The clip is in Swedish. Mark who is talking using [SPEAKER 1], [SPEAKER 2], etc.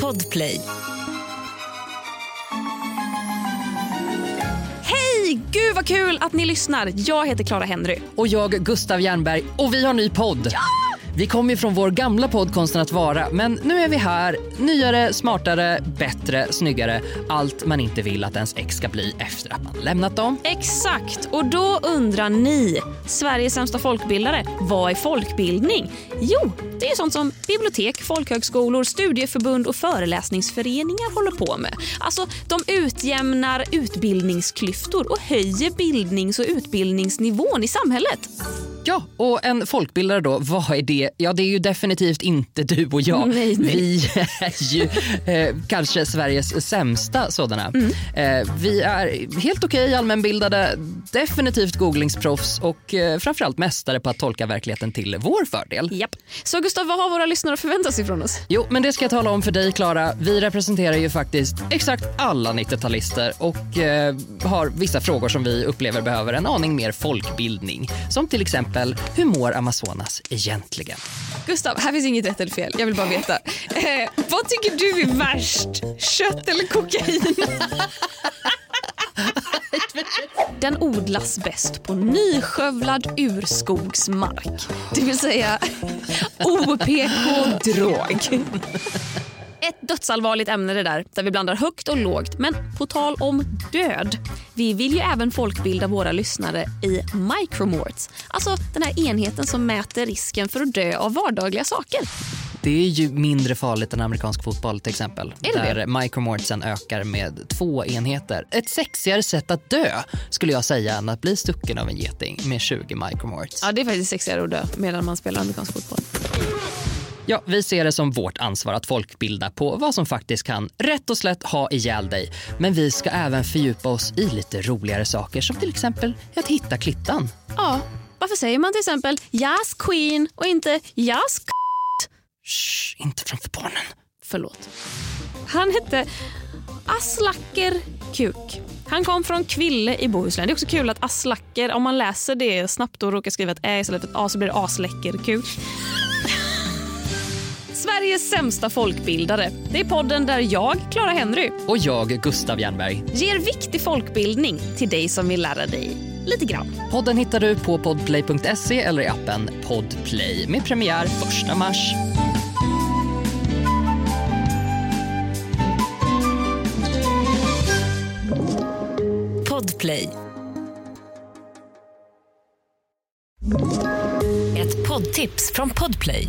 [SPEAKER 1] Podplay.
[SPEAKER 2] Hej! Gud vad kul att ni lyssnar. Jag heter Clara Henry.
[SPEAKER 3] Och jag Gustav Jernberg och vi har ny podd. Vi kom ju från vår gamla podd Konsten att vara men nu är vi här, nyare, smartare, bättre, snyggare. Allt man inte vill att ens ex ska bli efter att man lämnat dem.
[SPEAKER 2] Exakt, och då undrar ni, Sveriges sämsta folkbildare, vad är folkbildning? Jo, det är sånt som bibliotek, folkhögskolor, studieförbund och föreläsningsföreningar håller på med. Alltså, de utjämnar utbildningsklyftor och höjer bildnings och utbildningsnivån i samhället.
[SPEAKER 3] Ja, och en folkbildare då, vad är det? Ja, det är ju definitivt inte du och jag.
[SPEAKER 2] Nej, nej.
[SPEAKER 3] Vi är ju eh, kanske Sveriges sämsta sådana.
[SPEAKER 2] Mm.
[SPEAKER 3] Eh, vi är helt okej allmänbildade, definitivt googlingsproffs och eh, framförallt mästare på att tolka verkligheten till vår fördel.
[SPEAKER 2] Japp. Så Gustav, vad har våra lyssnare förväntat sig från oss?
[SPEAKER 3] Jo, men det ska jag tala om för dig, Klara. Vi representerar ju faktiskt exakt alla 90-talister och eh, har vissa frågor som vi upplever behöver en aning mer folkbildning. Som till exempel, hur mår Amazonas egentligen?
[SPEAKER 2] Gustav, här finns inget rätt eller fel. Jag vill bara veta. Eh, vad tycker du är värst? Kött eller kokain? Den odlas bäst på nyskövlad urskogsmark. Det vill säga OPK-drog. Ett dödsallvarligt ämne det där, där vi blandar högt och lågt. Men på tal om död. Vi vill ju även folkbilda våra lyssnare i micromorts. Alltså den här enheten som mäter risken för att dö av vardagliga saker.
[SPEAKER 3] Det är ju mindre farligt än amerikansk fotboll till exempel.
[SPEAKER 2] Är det
[SPEAKER 3] där micromortsen ökar med två enheter. Ett sexigare sätt att dö skulle jag säga än att bli stucken av en geting med 20 micromorts.
[SPEAKER 2] Ja, det är faktiskt sexigare att dö medan man spelar amerikansk fotboll.
[SPEAKER 3] Ja, vi ser det som vårt ansvar att folkbilda på vad som faktiskt kan rätt och slätt ha ihjäl dig. Men vi ska även fördjupa oss i lite roligare saker som till exempel att hitta klittan.
[SPEAKER 2] Ja, varför säger man till exempel Yes Queen och inte Yes k-
[SPEAKER 3] Shh, inte framför barnen.
[SPEAKER 2] Förlåt. Han hette Aslacker Kuk. Han kom från Kville i Bohuslän. Det är också kul att Aslacker, om man läser det snabbt och råkar skriva ett ä istället för ett a så blir det Asläcker Kuk. Sveriges sämsta folkbildare. Det är podden där jag, Clara Henry,
[SPEAKER 3] Och jag, Gustav Jernberg.
[SPEAKER 2] ger viktig folkbildning till dig som vill lära dig lite grann.
[SPEAKER 3] Podden hittar du på podplay.se eller i appen Podplay med premiär 1 mars.
[SPEAKER 1] Podplay. Ett poddtips från Podplay.